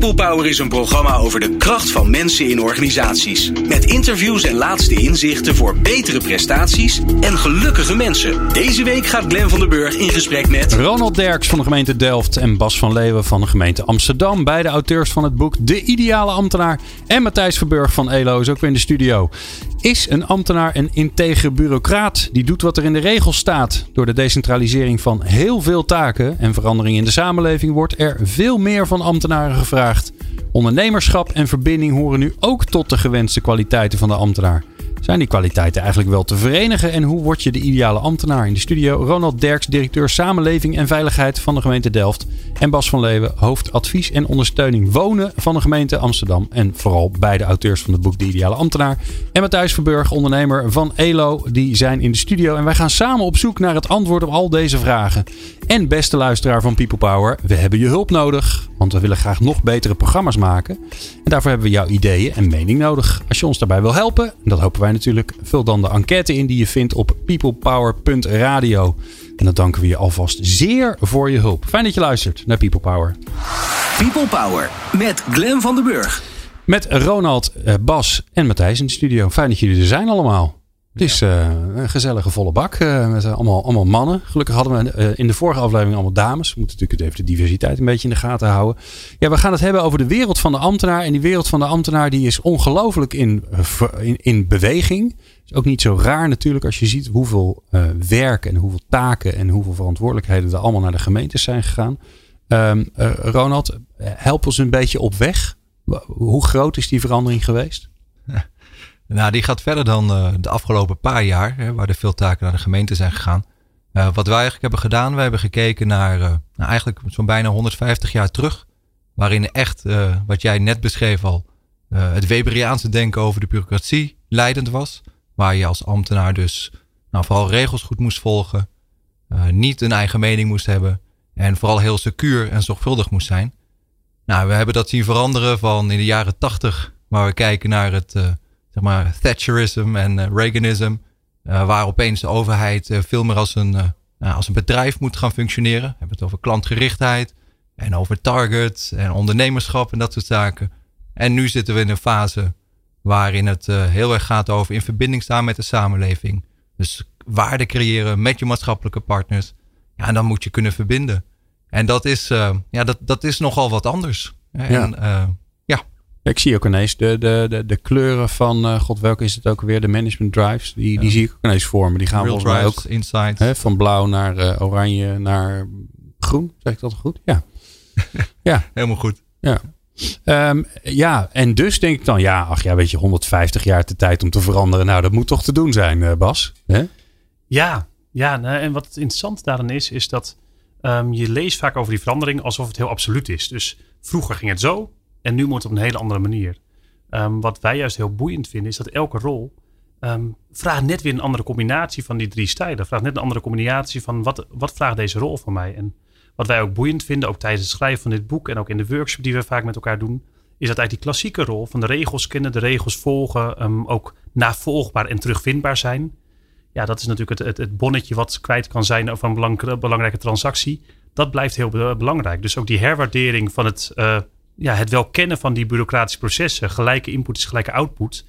People Power is een programma over de kracht van mensen in organisaties. Met interviews en laatste inzichten voor betere prestaties en gelukkige mensen. Deze week gaat Glen van der Burg in gesprek met... Ronald Derks van de gemeente Delft en Bas van Leeuwen van de gemeente Amsterdam. Beide auteurs van het boek De Ideale Ambtenaar. En Matthijs Verburg van ELO is ook weer in de studio. Is een ambtenaar een integere bureaucraat die doet wat er in de regels staat? Door de decentralisering van heel veel taken en verandering in de samenleving wordt er veel meer van ambtenaren gevraagd. Ondernemerschap en verbinding horen nu ook tot de gewenste kwaliteiten van de ambtenaar. Zijn die kwaliteiten eigenlijk wel te verenigen en hoe word je de ideale ambtenaar? In de studio Ronald Derks, directeur Samenleving en Veiligheid van de gemeente Delft. En Bas van Leeuwen, hoofd advies en ondersteuning wonen van de gemeente Amsterdam. En vooral beide auteurs van het boek De Ideale Ambtenaar. En Matthijs Verburg, ondernemer van ELO, die zijn in de studio. En wij gaan samen op zoek naar het antwoord op al deze vragen. En beste luisteraar van People Power, we hebben je hulp nodig. Want we willen graag nog betere programma's maken. En daarvoor hebben we jouw ideeën en mening nodig. Als je ons daarbij wil helpen, en dat hopen wij natuurlijk, vul dan de enquête in die je vindt op peoplepower.radio. En dan danken we je alvast zeer voor je hulp. Fijn dat je luistert naar People Power. People Power met Glen van der Burg. Met Ronald, eh, Bas en Matthijs in de studio. Fijn dat jullie er zijn allemaal. Het is uh, een gezellige volle bak. Uh, met allemaal, allemaal mannen. Gelukkig hadden we in de vorige aflevering allemaal dames. We moeten natuurlijk even de diversiteit een beetje in de gaten houden. Ja, we gaan het hebben over de wereld van de ambtenaar. En die wereld van de ambtenaar die is ongelooflijk in, in, in beweging. Is ook niet zo raar natuurlijk als je ziet hoeveel werk en hoeveel taken en hoeveel verantwoordelijkheden er allemaal naar de gemeentes zijn gegaan. Um, Ronald, help ons een beetje op weg. Hoe groot is die verandering geweest? Nou, die gaat verder dan uh, de afgelopen paar jaar, hè, waar er veel taken naar de gemeente zijn gegaan. Uh, wat wij eigenlijk hebben gedaan, we hebben gekeken naar uh, nou, eigenlijk zo'n bijna 150 jaar terug. Waarin echt, wat jij net beschreef al, het Weberiaanse denken over de bureaucratie leidend was. Waar je als ambtenaar dus nou, vooral regels goed moest volgen. niet een eigen mening moest hebben. En vooral heel secuur en zorgvuldig moest zijn. Nou, we hebben dat zien veranderen van in de jaren 80, waar we kijken naar het zeg maar Thatcherism en uh, Reaganism. Uh, waar opeens de overheid uh, veel meer als een, nou, als een bedrijf moet gaan functioneren. We hebben het over klantgerichtheid en over target en ondernemerschap en dat soort zaken. En nu zitten we in een fase waarin het heel erg gaat over in verbinding staan met de samenleving. Dus waarde creëren met je maatschappelijke partners. Ja, en dan moet je kunnen verbinden. En dat is, ja, dat, dat is nogal wat anders. En, ja. Ik zie ook ineens de, de, de, de kleuren van, uh, god welke is het ook weer, de management drives. Die, ja. die zie ik ook ineens vormen. Die gaan Real volgens mij ook hè, van blauw naar uh, oranje naar groen. Zeg ik dat goed? Ja. ja. Helemaal goed. Ja. Um, ja, en dus denk ik dan, ja, ach ja, weet je, 150 jaar de tijd om te veranderen. Nou, dat moet toch te doen zijn, uh, Bas? Hè? Ja, ja nou, en wat het interessant daarin is, is dat um, je leest vaak over die verandering alsof het heel absoluut is. Dus vroeger ging het zo, en nu moet het op een hele andere manier. Um, wat wij juist heel boeiend vinden, is dat elke rol um, vraagt net weer een andere combinatie van die drie stijlen. Vraagt net een andere combinatie van wat, wat vraagt deze rol van mij. En wat wij ook boeiend vinden, ook tijdens het schrijven van dit boek en ook in de workshop die we vaak met elkaar doen, is dat eigenlijk die klassieke rol van de regels kennen, de regels volgen, um, ook navolgbaar en terugvindbaar zijn. Ja, dat is natuurlijk het, het, bonnetje wat kwijt kan zijn over een belang, belangrijke transactie. Dat blijft heel belangrijk. Dus ook die herwaardering van het uh, ja, het wel kennen van die bureaucratische processen, gelijke input is gelijke output,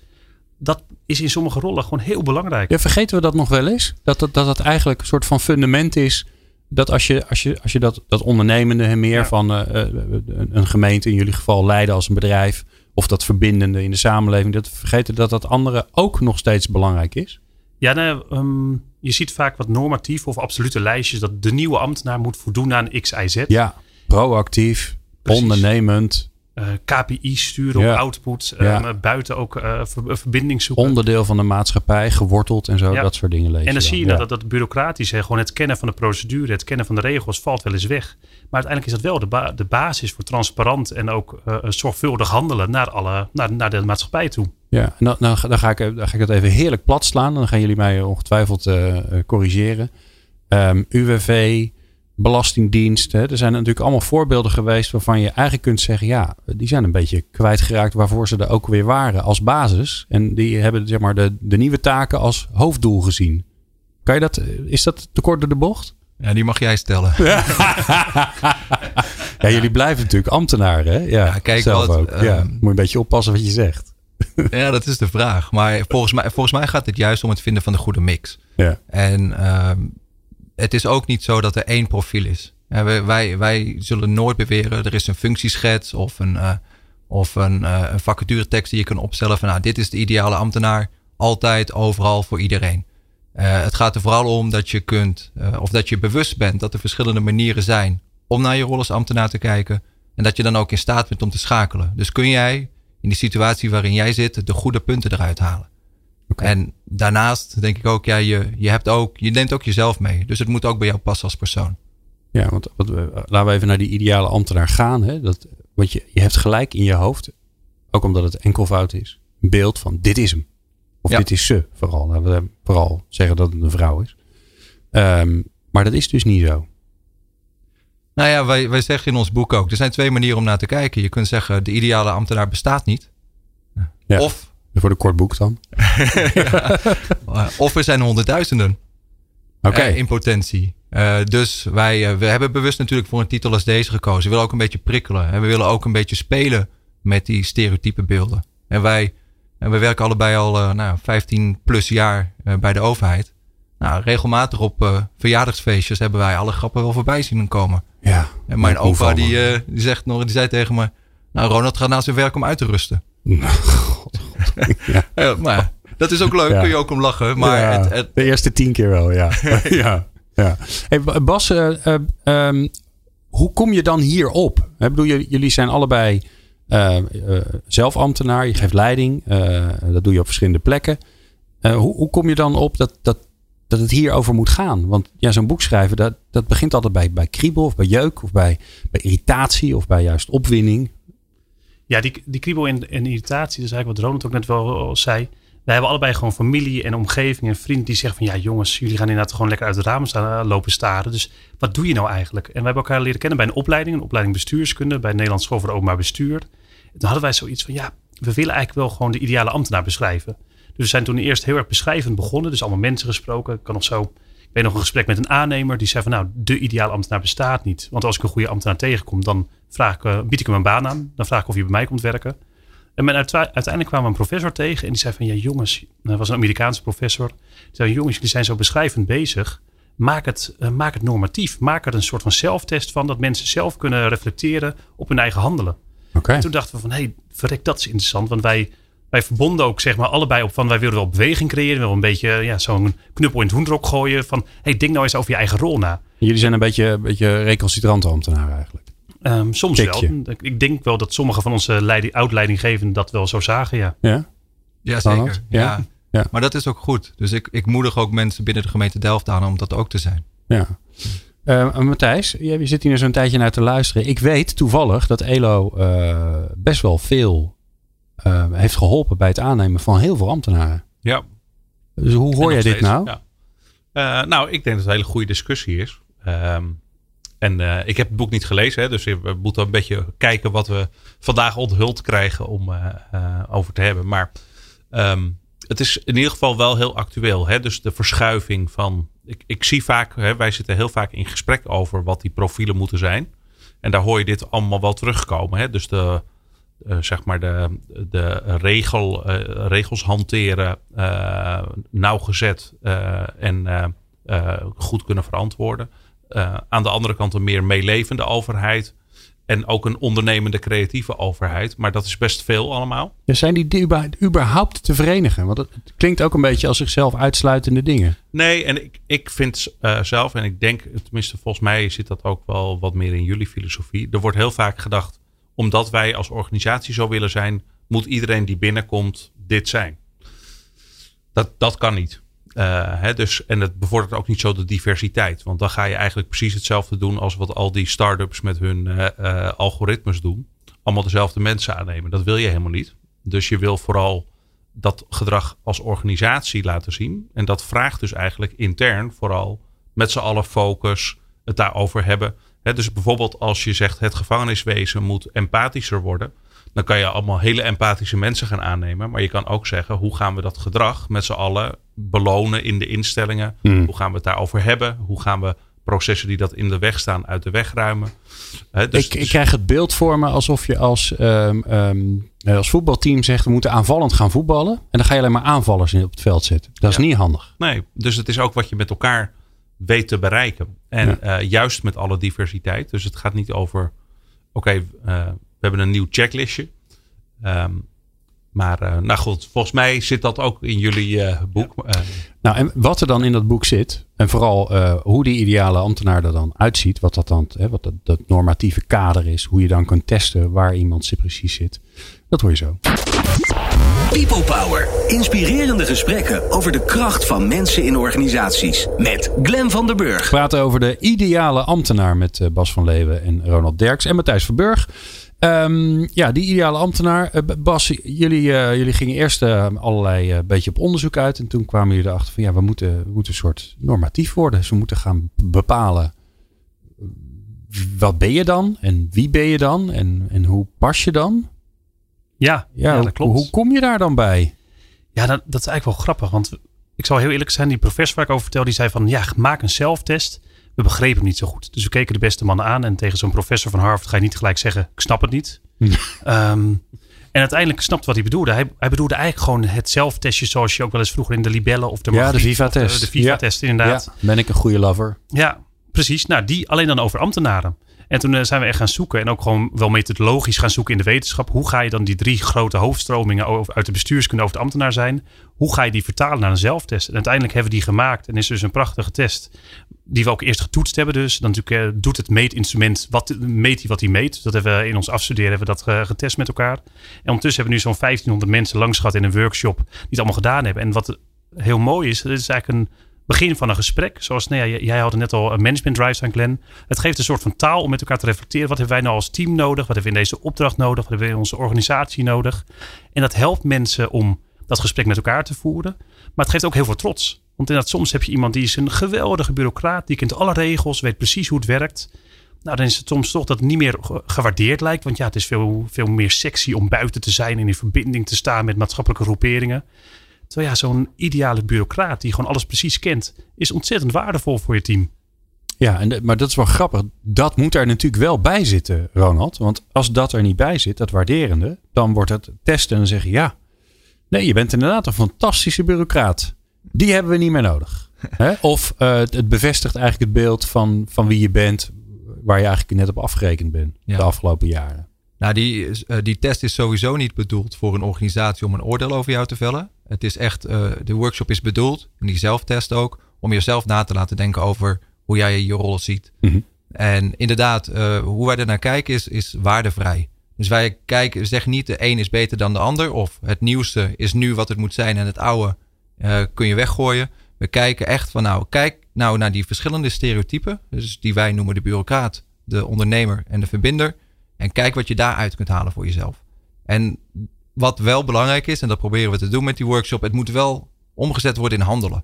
dat is in sommige rollen gewoon heel belangrijk. Ja, vergeten we dat nog wel eens? Dat dat, dat, dat eigenlijk een soort van fundament is. Dat als je, als je, als je dat, dat ondernemende meer ja. van uh, een gemeente, in jullie geval leiden als een bedrijf, of dat verbindende in de samenleving, dat vergeten dat dat andere ook nog steeds belangrijk is? Ja, nou, um, je ziet vaak wat normatief of absolute lijstjes dat de nieuwe ambtenaar moet voldoen aan X, Y, Z. Ja, proactief. Precies. ondernemend. Uh, KPI sturen ja. op output. Ja. Um, buiten ook uh, ver, verbinding zoeken. Onderdeel van de maatschappij, geworteld en zo. Ja. Dat soort dingen lezen. En dan zie je dat, dat, dat bureaucratisch, hè, gewoon het kennen van de procedure, het kennen van de regels, valt wel eens weg. Maar uiteindelijk is dat wel de, ba de basis voor transparant en ook uh, zorgvuldig handelen naar, alle, naar, naar de maatschappij toe. Ja, en dan, ga ik, dan ga ik het even heerlijk plat slaan. Dan gaan jullie mij ongetwijfeld corrigeren. Um, UWV, Belastingdienst. Hè. Er zijn natuurlijk allemaal voorbeelden geweest waarvan je eigenlijk kunt zeggen, ja, die zijn een beetje kwijtgeraakt waarvoor ze er ook weer waren als basis. En die hebben zeg maar de, de nieuwe taken als hoofddoel gezien. Kan je dat, is dat te kort door de bocht? Ja, die mag jij stellen. Ja, jullie blijven natuurlijk ambtenaren, hè? Ja, Ja, kijk, zelf wat, ook. ehm, ja, moet je een beetje oppassen wat je zegt. ja, dat is de vraag. Maar volgens mij, volgens mij gaat het juist om het vinden van de goede mix. Ja. En ehm, het is ook niet zo dat er één profiel is. Wij, wij, wij zullen nooit beweren, er is een functieschets of een, eh, of een, eh, een vacaturetekst die je kan opstellen van nou, dit is de ideale ambtenaar. Altijd, overal, voor iedereen. Eh, het gaat er vooral om dat je kunt, of dat je bewust bent dat er verschillende manieren zijn om naar je rol als ambtenaar te kijken. En dat je dan ook in staat bent om te schakelen. Dus kun jij in die situatie waarin jij zit de goede punten eruit halen. En daarnaast denk ik ook, ja, je, je, hebt ook, je neemt ook jezelf mee. Dus het moet ook bij jou passen als persoon. Ja, want wat, laten we even naar die ideale ambtenaar gaan. Hè? Dat, want je, je hebt gelijk in je hoofd, ook omdat het enkelvoud is, een beeld van dit is hem. Of Ja. dit is ze vooral. Laten we vooral zeggen dat het een vrouw is. Ehm, maar dat is dus niet zo. Nou ja, wij, wij zeggen in ons boek ook, er zijn twee manieren om naar te kijken. Je kunt zeggen, de ideale ambtenaar bestaat niet. Ja. Of, Voor de kort boek dan. eh, of er zijn honderdduizenden Oké. eh, in potentie. Eh, dus wij eh, we hebben bewust natuurlijk voor een titel als deze gekozen. We willen ook een beetje prikkelen. En we willen ook een beetje spelen met die stereotype beelden. En wij, en we werken allebei al nou, 15 plus jaar bij de overheid. Nou, regelmatig op verjaardagsfeestjes hebben wij alle grappen wel voorbij zien komen. ja. En mijn Ja, opa die, die, zegt nog, die zei tegen me... Nou, Ronald gaat naar zijn werk om uit te rusten. Ja. Ja, maar dat is ook leuk, kun je ook om lachen. Maar het, het, de eerste tien keer wel, ja. ja, ja. Hey, Bas, eh, eh, ehm, hoe kom je dan hierop? Ik bedoel, jullie zijn allebei eh, eh, zelfambtenaar. Je geeft leiding. dat doe je op verschillende plekken. Hoe, hoe kom je dan op dat, dat, dat het hierover moet gaan? Want ja, zo'n boek schrijven, dat, dat begint altijd bij, bij kriebel of bij jeuk of bij, bij irritatie of bij juist opwinding. Ja, die, die kriebel en, en irritatie, is eigenlijk wat Ronald ook net wel al zei. Wij hebben allebei gewoon familie en omgeving en vrienden die zeggen van ja jongens, jullie gaan inderdaad gewoon lekker uit het raam staan eh, lopen staren. Dus wat doe je nou eigenlijk? En we hebben elkaar leren kennen bij een opleiding, een opleiding bestuurskunde, bij Nederlands School voor Openbaar Bestuur. En toen hadden wij zoiets van ja, we willen eigenlijk wel gewoon de ideale ambtenaar beschrijven. Dus we zijn toen eerst heel erg beschrijvend begonnen, dus allemaal mensen gesproken. Kan nog zo, weet nog een gesprek met een aannemer die zei van nou, de ideale ambtenaar bestaat niet. Want als ik een goede ambtenaar tegenkom, dan vraag ik, eh, bied ik hem een baan aan. Dan vraag ik of hij bij mij komt werken. En men uiteindelijk kwamen we een professor tegen en die zei van ja jongens, dat was een Amerikaanse professor. Die zei jongens, jullie zijn zo beschrijvend bezig. Maak het, eh, maak het normatief. Maak er een soort van zelftest van dat mensen zelf kunnen reflecteren op hun eigen handelen. En toen dachten we van hé, hey, verrek dat is interessant. Want wij, wij verbonden ook zeg maar allebei op van wij willen wel beweging creëren. We willen een beetje ja, zo'n knuppel in het hoenderok gooien van hey, denk nou eens over je eigen rol na. Jullie zijn een beetje, een beetje recalcitrante ambtenaren eigenlijk. Ehm, soms wel. Ik denk wel dat sommige van onze leiding, oud-leidinggevenden dat wel zo zagen, ja. Ja? ja, zeker. Ja? Ja. Ja. Maar dat is ook goed. Dus ik, ik moedig ook mensen binnen de gemeente Delft aan om dat ook te zijn. Ja. Eh, Matthijs, je zit hier zo'n tijdje naar te luisteren. Ik weet toevallig dat Elo eh, best wel veel eh, heeft geholpen bij het aannemen van heel veel ambtenaren. Ja. Dus hoe hoor jij dit steeds, nou? ja. Eh, nou, ik denk dat het een hele goede discussie is. Ehm, en eh, ik heb het boek niet gelezen, hè, dus we moeten een beetje kijken wat we vandaag onthuld krijgen om eh, over te hebben. Maar ehm, het is in ieder geval wel heel actueel. Hè? Dus de verschuiving van. Ik, ik zie vaak, hè, wij zitten heel vaak in gesprek over wat die profielen moeten zijn. En daar hoor je dit allemaal wel terugkomen. Hè? Dus de, eh, zeg maar de, de regel, eh, regels hanteren, eh, nauwgezet en goed kunnen verantwoorden. Aan de andere kant een meer meelevende overheid. En ook een ondernemende creatieve overheid. Maar dat is best veel allemaal. Ja, zijn die die überhaupt- te verenigen? Want het klinkt ook een beetje als zichzelf uitsluitende dingen. Nee, en ik, ik vind zelf, en ik denk, tenminste volgens mij zit dat ook wel wat meer in jullie filosofie. Er wordt heel vaak gedacht, omdat wij als organisatie zo willen zijn, moet iedereen die binnenkomt dit zijn. Dat, dat kan niet. Eh, hè, dus, en het bevordert ook niet zo de diversiteit. Want dan ga je eigenlijk precies hetzelfde doen als wat al die start-ups met hun eh, eh, algoritmes doen. Allemaal dezelfde mensen aannemen. Dat wil je helemaal niet. Dus je wil vooral dat gedrag als organisatie laten zien. En dat vraagt dus eigenlijk intern vooral met z'n allen focus, het daarover hebben. Dus bijvoorbeeld als je zegt het gevangeniswezen moet empathischer worden. Dan kan je allemaal hele empathische mensen gaan aannemen. Maar je kan ook zeggen, hoe gaan we dat gedrag met z'n allen belonen in de instellingen? Hmm. Hoe gaan we het daarover hebben? Hoe gaan we processen die dat in de weg staan uit de weg ruimen? Dus- ik, ik dus- krijg het beeld voor me alsof je als, ehm, ehm, als voetbalteam zegt... we moeten aanvallend gaan voetballen. En dan ga je alleen maar aanvallers in op het veld zetten. Dat is Ja. niet handig. Nee, dus het is ook wat je met elkaar weet te bereiken. En Ja. eh, juist met alle diversiteit. Dus het gaat niet over, oké, eh, we hebben een nieuw checklistje. Ehm, maar eh, nou goed, volgens mij zit dat ook in jullie boek. Nou, en wat er dan in dat boek zit... en vooral hoe die ideale ambtenaar er dan uitziet... wat dat dan hè, wat dat, dat normatieve kader is... hoe je dan kunt testen waar iemand precies zit... dat hoor je zo. People Power. Inspirerende gesprekken over de kracht van mensen in organisaties. Met Glen van der Burg. We praten over de ideale ambtenaar met eh, Bas van Leeuwen en Ronald Derks en Matthijs Verburg. Ehm, ja, die ideale ambtenaar. Eh, Bas, jullie, eh, jullie gingen eerst allerlei eh, beetje op onderzoek uit. En toen kwamen jullie erachter van ja, we moeten, we moeten een soort normatief worden. Dus we moeten gaan bepalen wat ben je dan? En wie ben je dan? En, en hoe pas je dan? Ja, Ja, dat klopt. hoe kom je daar dan bij? Ja, dat, dat is eigenlijk wel grappig. Want ik zal heel eerlijk zijn, die professor waar ik over vertel, die zei van ja, maak een zelftest. We begrepen hem niet zo goed. Dus we keken de beste mannen aan. En tegen zo'n professor van Harvard ga je niet gelijk zeggen, ik snap het niet. Ehm, en uiteindelijk snapte wat hij bedoelde. Hij, hij bedoelde eigenlijk gewoon het zelftestje zoals je ook wel eens vroeger in de libellen of de Ja, de Viva-test. De, de Viva-test inderdaad. Ja, ben ik een goede lover? Ja, precies. Nou, die alleen dan over ambtenaren. En toen eh, zijn we echt gaan zoeken en ook gewoon wel methodologisch gaan zoeken in de wetenschap. Hoe ga je dan die drie grote hoofdstromingen uit de bestuurskunde over de ambtenaar zijn? Hoe ga je die vertalen naar een zelftest? En uiteindelijk hebben we die gemaakt en is dus een prachtige test. Die we ook eerst getoetst hebben dus. Dan natuurlijk eh, doet het meetinstrument, wat, meet hij wat hij meet. Dat hebben we in ons afstuderen hebben we dat eh, getest met elkaar. En ondertussen hebben we nu zo'n 1500 mensen langs gehad in een workshop die het allemaal gedaan hebben. En wat heel mooi is, het is eigenlijk een begin van een gesprek. Zoals nou jij had net al een management drives aan Glenn. Het geeft een soort van taal om met elkaar te reflecteren. Wat hebben wij nou als team nodig? Wat hebben we in deze opdracht nodig? Wat hebben we in onze organisatie nodig? En dat helpt mensen om dat gesprek met elkaar te voeren. Maar het geeft ook heel veel trots. Want inderdaad, soms heb je iemand die is een geweldige bureaucraat. Die kent alle regels, weet precies hoe het werkt. Nou, dan is het soms toch dat niet meer ge- gewaardeerd lijkt. Want ja, het is veel, veel meer sexy om buiten te zijn en in verbinding te staan met maatschappelijke groeperingen. Terwijl ja, zo'n ideale bureaucraat die gewoon alles precies kent, is ontzettend waardevol voor je team. Ja, en, de- maar dat is wel grappig. Dat moet er natuurlijk wel bij zitten, Ronald. Want als dat er niet bij zit, dat waarderende, dan wordt het testen en dan zeg je ja. Nee, je bent inderdaad een fantastische bureaucraat. Die hebben we niet meer nodig. Of eh, het het bevestigt eigenlijk het beeld van, van wie je bent, waar je eigenlijk net op afgerekend bent Ja. de afgelopen jaren. Nou, die, eh, die test is sowieso niet bedoeld voor een organisatie om een oordeel over jou te vellen. Het is echt, eh, de workshop is bedoeld, en die zelftest ook, om jezelf na te laten denken over hoe jij je rollen ziet. Mhm. En inderdaad, eh, hoe wij er naar kijken is, is waardevrij. Dus wij kijken, zeggen niet de een is beter dan de ander. Of het nieuwste is nu wat het moet zijn en het oude kun je weggooien. We kijken echt van nou, kijk nou naar die verschillende stereotypen. Dus die wij noemen de bureaucraat, de ondernemer en de verbinder. En kijk wat je daaruit kunt halen voor jezelf. En wat wel belangrijk is, en dat proberen we te doen met die workshop, het moet wel omgezet worden in handelen.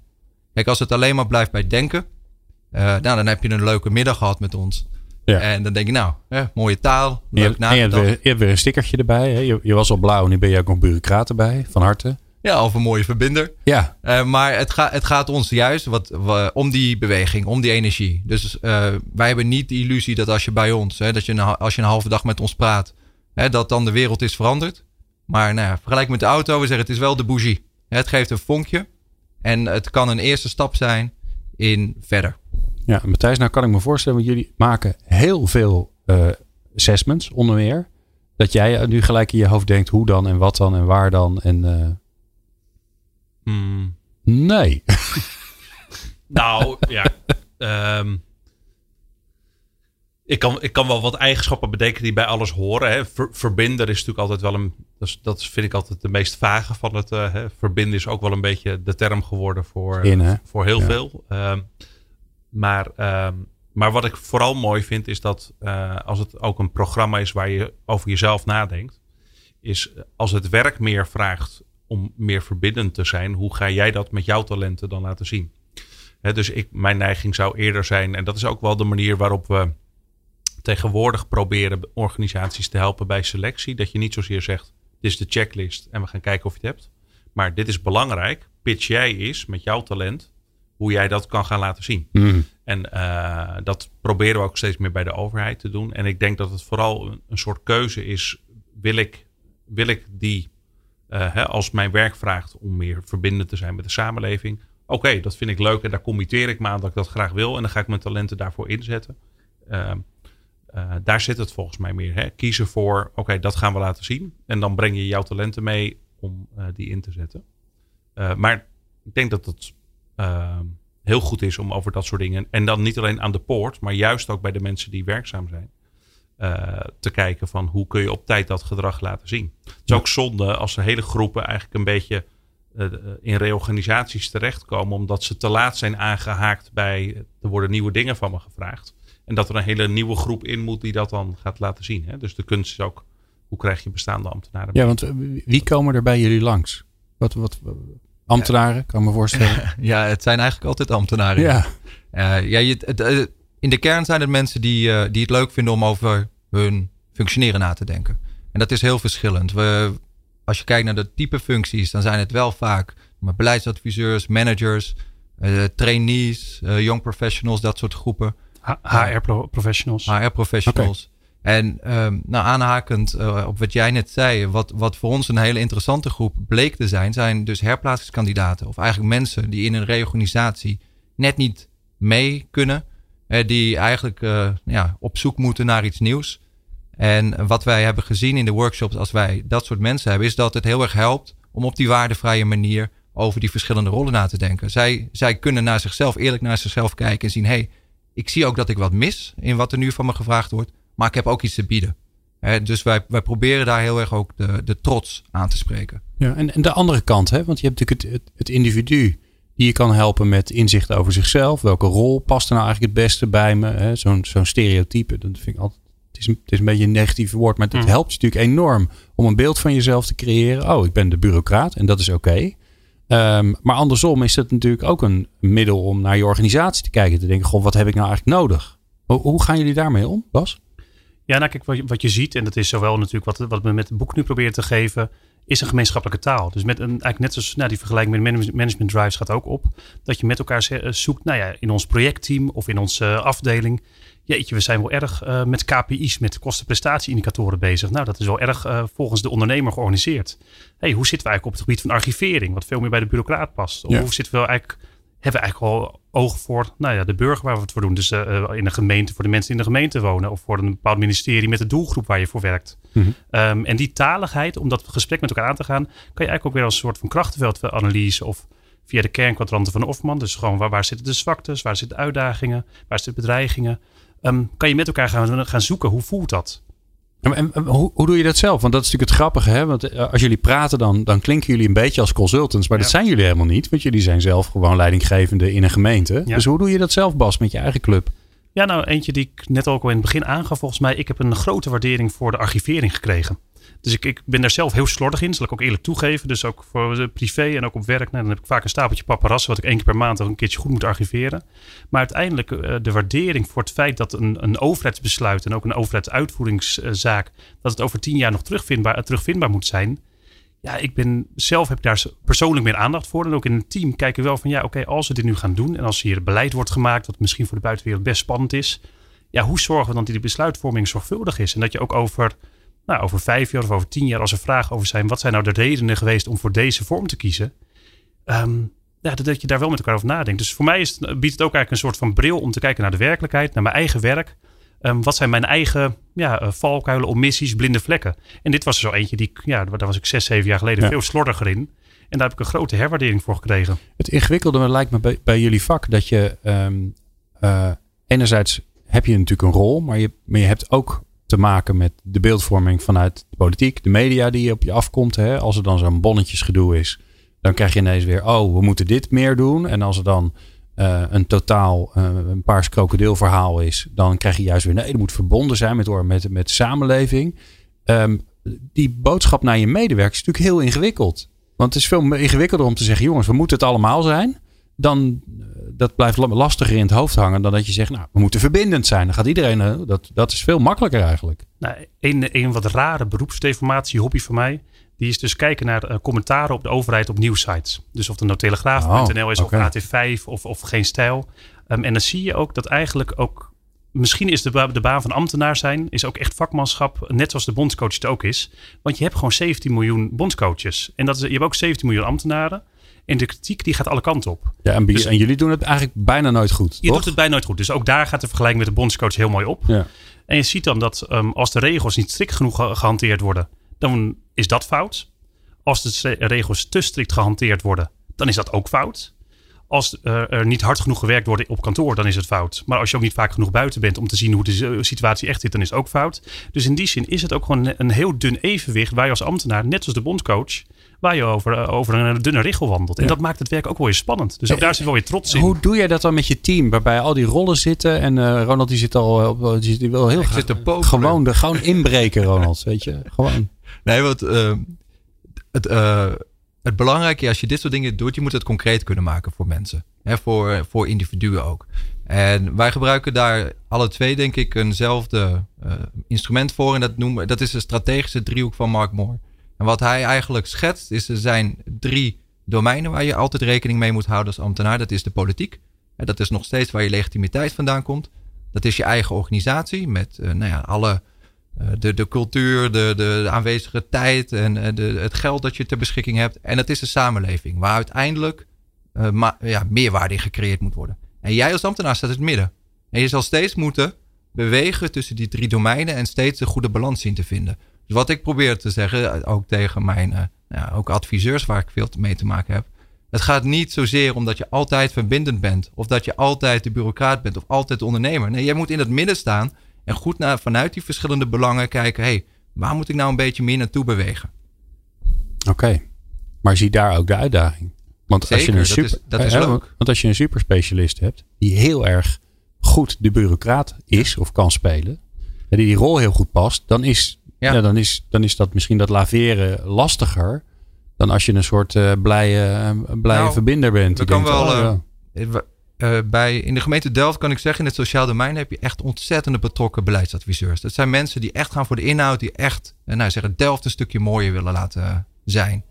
Kijk, als het alleen maar blijft bij denken, eh, nou, dan heb je een leuke middag gehad met ons. Ja. En dan denk je, nou, hè, mooie taal, En je, leuk hebt- je, hebt weer, je hebt weer een stickertje erbij. Hè? Je, je was al blauw, nu ben je ook nog bureaucraat erbij. Van harte. Ja, of een mooie verbinder. Ja, Eh, maar het, gaat het gaat ons juist wat, wa- om die beweging, om die energie. Dus eh, wij hebben niet de illusie dat als je bij ons, hè, dat je een, als je een halve dag met ons praat, hè, dat dan de wereld is veranderd. Maar nou ja, vergelijk met de auto, we zeggen het is wel de bougie. Het geeft een vonkje en het kan een eerste stap zijn in verder. Ja, Matthijs, nou kan ik me voorstellen, want jullie maken heel veel eh, assessments onder meer. Dat jij nu gelijk in je hoofd denkt hoe dan en wat dan en waar dan. En eh, nee. Nou, ja. ehm, ik, kan, ik kan wel wat eigenschappen bedenken die bij alles horen. Hè. Ver- verbinder is natuurlijk altijd wel een. Dat, is- dat vind ik altijd de meest vage van het. eh, hè. Verbinden is ook wel een beetje de term geworden voor, In, hè? voor heel Ja. veel. Ehm, maar, ehm, maar wat ik vooral mooi vind, is dat eh, als het ook een programma is waar je over jezelf nadenkt, is als het werk meer vraagt om meer verbindend te zijn, hoe ga jij dat met jouw talenten dan laten zien? Dus ik, mijn neiging zou eerder zijn, en dat is ook wel de manier waarop we tegenwoordig proberen organisaties te helpen bij selectie. Dat je niet zozeer zegt, dit is de checklist en we gaan kijken of je het hebt. Maar dit is belangrijk. Pitch jij is met jouw talent hoe jij dat kan gaan laten zien. Mm. En uh, dat proberen we ook steeds meer bij de overheid te doen. En ik denk dat het vooral een, een soort keuze is. Wil ik, wil ik die, uh, hè, als mijn werk vraagt om meer verbindend te zijn met de samenleving. Oké, dat vind ik leuk en daar committeer ik me aan dat ik dat graag wil. En dan ga ik mijn talenten daarvoor inzetten. Uh, daar zit het volgens mij meer. Hè? Kiezen voor, oké, dat gaan we laten zien. En dan breng je jouw talenten mee om die in te zetten. maar ik denk dat het uh, heel goed is om over dat soort dingen. En dan niet alleen aan de poort, maar juist ook bij de mensen die werkzaam zijn. Uh, te kijken van hoe kun je op tijd dat gedrag laten zien. Het is ook zonde als de hele groepen eigenlijk een beetje uh, in reorganisaties terechtkomen. Omdat ze te laat zijn aangehaakt bij er worden nieuwe dingen van me gevraagd. En dat er een hele nieuwe groep in moet die dat dan gaat laten zien. Hè? Dus de kunst is ook hoe krijg je bestaande ambtenaren. Ja, want wie komen er bij jullie langs? Wat, wat, Ambtenaren, kan me voorstellen. ja, het zijn eigenlijk altijd ambtenaren. Ja. Uh, ja je, het, in de kern zijn het mensen die, uh, die het leuk vinden om over hun functioneren na te denken. En dat is heel verschillend. We, als je kijkt naar de type functies, dan zijn het wel vaak beleidsadviseurs, managers, trainees, young professionals, dat soort groepen. HR-professionals. HR-professionals. Okay. En um, nou, aanhakend uh, op wat jij net zei, wat, wat voor ons een hele interessante groep bleek te zijn, zijn dus herplaatsingskandidaten. Of eigenlijk mensen die in een reorganisatie net niet mee kunnen. Uh, die eigenlijk uh, ja, op zoek moeten naar iets nieuws. En wat wij hebben gezien in de workshops als wij dat soort mensen hebben, is dat het heel erg helpt om op die waardevrije manier over die verschillende rollen na te denken. Zij, zij kunnen naar zichzelf, eerlijk naar zichzelf kijken en zien, hé, hey, ik zie ook dat ik wat mis in wat er nu van me gevraagd wordt. Maar ik heb ook iets te bieden. He, dus wij, wij proberen daar heel erg ook de, de trots aan te spreken. Ja, en, en de andere kant, hè? want je hebt natuurlijk het, het individu die je kan helpen met inzicht over zichzelf. Welke rol past er nou eigenlijk het beste bij me? Zo'n zo'n stereotype, dat vind ik altijd. Het is, een, het is een beetje een negatief woord, maar het Mm. helpt natuurlijk enorm om een beeld van jezelf te creëren. Oh, ik ben de bureaucraat en dat is oké. Um, maar andersom is het natuurlijk ook een middel om naar je organisatie te kijken. Te denken, goh, wat heb ik nou eigenlijk nodig? Hoe, hoe gaan jullie daarmee om, Bas? Ja, nou kijk, wat je, wat je ziet, en dat is zowel natuurlijk wat, wat we met het boek nu proberen te geven, is een gemeenschappelijke taal. Dus met een, eigenlijk net zoals nou, die vergelijking met management, drives gaat ook op, dat je met elkaar ze- zoekt, nou ja, in ons projectteam of in onze uh, afdeling. Jeetje, we zijn wel erg uh, met KPI's, met kostenprestatieindicatoren bezig. Nou, dat is wel erg uh, volgens de ondernemer georganiseerd. hey, hoe zitten we eigenlijk op het gebied van archivering, wat veel meer bij de bureaucraat past? Of Ja. hoe zitten we eigenlijk, hebben we eigenlijk al oog voor nou ja, de burger waar we het voor doen? Dus uh, in een gemeente, voor de mensen die in de gemeente wonen, of voor een bepaald ministerie met de doelgroep waar je voor werkt. Mhm. Um, en die taligheid, om dat gesprek met elkaar aan te gaan, kan je eigenlijk ook weer als een soort van krachtenveldanalyse of via de kernkwadranten van Hofman. Dus gewoon waar, waar zitten de zwaktes, waar zitten de uitdagingen, waar zitten bedreigingen. Um, kan je met elkaar gaan, gaan zoeken, hoe voelt dat? En, en, en hoe, hoe doe je dat zelf? Want dat is natuurlijk het grappige. Hè? Want eh, als jullie praten, dan, dan klinken jullie een beetje als consultants. Maar dat zijn jullie helemaal niet. Want jullie zijn zelf gewoon leidinggevende in een gemeente. Ja. Dus hoe doe je dat zelf, Bas, met je eigen club? Ja, nou eentje die ik net ook al in het begin aangaf. Volgens mij, ik heb een grote waardering voor de archivering gekregen. Dus ik, ik ben daar zelf heel slordig in, zal ik ook eerlijk toegeven. Dus ook voor privé en ook op werk. Nou, dan heb ik vaak een stapeltje paparazzen wat ik één keer per maand een keertje goed moet archiveren. Maar uiteindelijk eh, de waardering voor het feit dat een, een overheidsbesluit en ook een overheidsuitvoeringszaak, dat het over tien jaar nog terugvindbaar, terugvindbaar moet zijn. Ja, ik ben zelf heb daar persoonlijk meer aandacht voor. En ook in een team kijken we wel van ja, oké, als we dit nu gaan doen en als hier beleid wordt gemaakt, wat misschien voor de buitenwereld best spannend is. Ja, hoe zorgen we dan dat die besluitvorming zorgvuldig is? En dat je ook over, nou, over vijf jaar of over tien jaar, als er vragen over zijn, wat zijn nou de redenen geweest om voor deze vorm te kiezen? Ehm, ja, dat- dat je daar wel met elkaar over nadenkt. Dus voor mij is het, biedt het ook eigenlijk een soort van bril om te kijken naar de werkelijkheid, naar mijn eigen werk. Ehm, wat zijn mijn eigen ja, eh, valkuilen, omissies, blinde vlekken? En dit was er zo eentje, die, ja, daar was ik zes, zeven jaar geleden Ja. veel slordiger in. En daar heb ik een grote herwaardering voor gekregen. Het ingewikkelde lijkt me bij, bij jullie vak dat je ehm, eh, enerzijds heb je natuurlijk een rol, maar je, maar je hebt ook te maken met de beeldvorming vanuit de politiek, de media die op je afkomt. Hè? Als er dan zo'n bonnetjesgedoe is, dan krijg je ineens weer, oh, we moeten dit meer doen. En als er dan eh, een totaal eh, een paars krokodilverhaal is, dan krijg je juist weer, nee, er moet verbonden zijn met, met, met samenleving. Ehm, die boodschap naar je medewerkers is natuurlijk heel ingewikkeld. Want het is veel ingewikkelder om te zeggen, jongens, we moeten het allemaal zijn. dan uh, dat blijft lastiger in het hoofd hangen dan dat je zegt, nou, we moeten verbindend zijn. Dan gaat iedereen, dat, dat is veel makkelijker eigenlijk. Nou, een, een wat rare beroepsdeformatie, hobby van mij, die is dus kijken naar uh, commentaren op de overheid op nieuwsites. Dus of het nou telegraaf.nl oh, is okay. of AT5 of, of geen stijl. Um, en dan zie je ook dat eigenlijk ook misschien is de, de, baan van ambtenaar zijn is ook echt vakmanschap, net zoals de bondscoach het ook is. Want je hebt gewoon 17 miljoen bondscoaches. En dat is, je hebt ook 17 miljoen ambtenaren. En de kritiek die gaat alle kanten op. Ja, en, dus, en jullie doen het eigenlijk bijna nooit goed. Je toch? doet het bijna nooit goed. Dus ook daar gaat de vergelijking met de bondscoach heel mooi op. Ja. En je ziet dan dat um, als de regels niet strikt genoeg gehanteerd worden, dan is dat fout. Als de regels te strikt gehanteerd worden, dan is dat ook fout als uh, er niet hard genoeg gewerkt wordt op kantoor, dan is het fout. Maar als je ook niet vaak genoeg buiten bent om te zien hoe de situatie echt zit, dan is het ook fout. Dus in die zin is het ook gewoon een heel dun evenwicht waar je als ambtenaar, net zoals de bondscoach, waar je over, over een dunne richel wandelt. En ja. dat maakt het werk ook wel weer spannend. Dus ook daar zit wel weer trots in. Hoe doe jij dat dan met je team, waarbij al die rollen zitten? En uh, Ronald die zit al op, die zit wel heel graag. Zit gewoon, de, gewoon inbreken, Ronald. weet je, gewoon. Nee, wat uh, het. Uh, het belangrijke als je dit soort dingen doet, je moet het concreet kunnen maken voor mensen. Hè, voor, voor individuen ook. En wij gebruiken daar alle twee, denk ik, eenzelfde uh, instrument voor. En dat, noemen, dat is de strategische driehoek van Mark Moore. En wat hij eigenlijk schetst, is er zijn drie domeinen waar je altijd rekening mee moet houden als ambtenaar. Dat is de politiek. En dat is nog steeds waar je legitimiteit vandaan komt. Dat is je eigen organisatie met uh, nou ja, alle de, de cultuur, de, de, aanwezige tijd en de, het geld dat je ter beschikking hebt. En het is de samenleving waar uiteindelijk uh, ja, meerwaarde in gecreëerd moet worden. En jij als ambtenaar staat in het midden. En je zal steeds moeten bewegen tussen die drie domeinen en steeds de goede balans zien te vinden. Dus wat ik probeer te zeggen, ook tegen mijn ook adviseurs waar ik veel mee te maken heb. Het gaat niet zozeer om dat je altijd verbindend bent. Of dat je altijd de bureaucraat bent of altijd de ondernemer. Nee, jij moet in het midden staan en goed naar, vanuit die verschillende belangen kijken. hey, waar moet ik nou een beetje meer naartoe bewegen? Oké, okay. maar zie daar ook de uitdaging. Want Zeker, als je een super, dat is, dat is eh. Want als je een superspecialist hebt die heel erg goed de bureaucraat is of kan spelen, en die die rol heel goed past, dan is, ja. ja. dan is, dan is dat misschien dat laveren lastiger dan als je een soort uh, blije, uh, blije nou, verbinder bent. We kan wel, oh, ja. Uh, bij, in de gemeente Delft kan ik zeggen, in het sociaal domein heb je echt ontzettende betrokken beleidsadviseurs. Dat zijn mensen die echt gaan voor de inhoud, die echt, nou zeggen, Delft een stukje mooier willen laten zijn.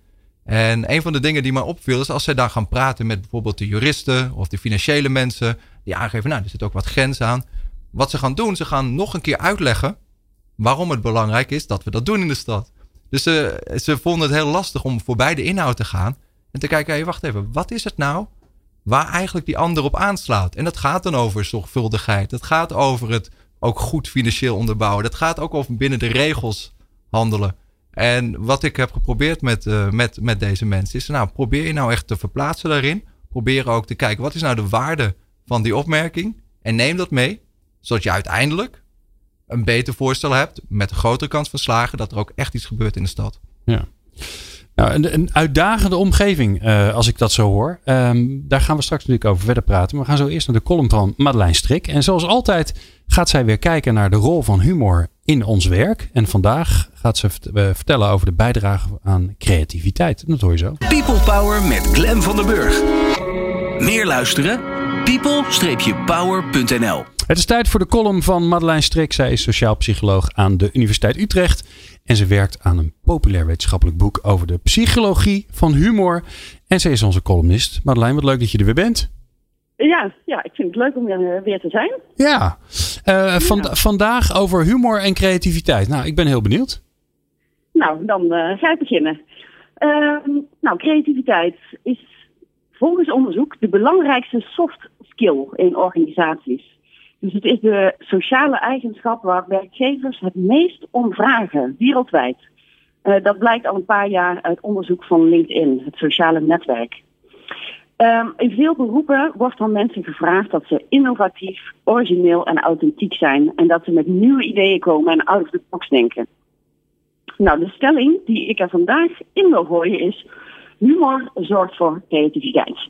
En een van de dingen die mij opviel is als zij daar gaan praten met bijvoorbeeld de juristen of de financiële mensen, die aangeven, nou, er zit ook wat grens aan. Wat ze gaan doen, ze gaan nog een keer uitleggen waarom het belangrijk is dat we dat doen in de stad. Dus ze, ze vonden het heel lastig om voorbij de inhoud te gaan en te kijken, hey, wacht even, wat is het nou waar eigenlijk die ander op aanslaat. En dat gaat dan over zorgvuldigheid. Dat gaat over het ook goed financieel onderbouwen. Dat gaat ook over binnen de regels handelen. En wat ik heb geprobeerd met, uh, met, met deze mensen is, nou, probeer je nou echt te verplaatsen daarin. Probeer ook te kijken, wat is nou de waarde van die opmerking? En neem dat mee, zodat je uiteindelijk een beter voorstel hebt met een grotere kans van slagen dat er ook echt iets gebeurt in de stad. Ja. Nou, een, een, uitdagende omgeving, uh, als ik dat zo hoor. Um, daar gaan we straks natuurlijk over verder praten. Maar we gaan zo eerst naar de column van Madeleine Strik. En zoals altijd gaat zij weer kijken naar de rol van humor in ons werk. En vandaag gaat ze uh, vertellen over de bijdrage aan creativiteit. Dat hoor je zo. People Power met Glen van den Burg. Meer luisteren? people-power.nl Het is tijd voor de column van Madeleine Strik. Zij is sociaal psycholoog aan de Universiteit Utrecht. En ze werkt aan een populair wetenschappelijk boek over de psychologie van humor. En ze is onze columnist. Madeleine, wat leuk dat je er weer bent. Ja, ja ik vind het leuk om weer, weer te zijn. Ja, uh, van, ja. vandaag over humor en creativiteit. Nou, ik ben heel benieuwd. Nou, dan uh, ga ik beginnen. Uh, nou, creativiteit is volgens onderzoek de belangrijkste soft skill in organisaties. Dus het is de sociale eigenschap waar werkgevers het meest om vragen, wereldwijd. Uh, dat blijkt al een paar jaar uit onderzoek van LinkedIn, het sociale netwerk. Um, in veel beroepen wordt van mensen gevraagd dat ze innovatief, origineel en authentiek zijn. En dat ze met nieuwe ideeën komen en out of the box denken. Nou, de stelling die ik er vandaag in wil gooien is: humor zorgt voor creativiteit.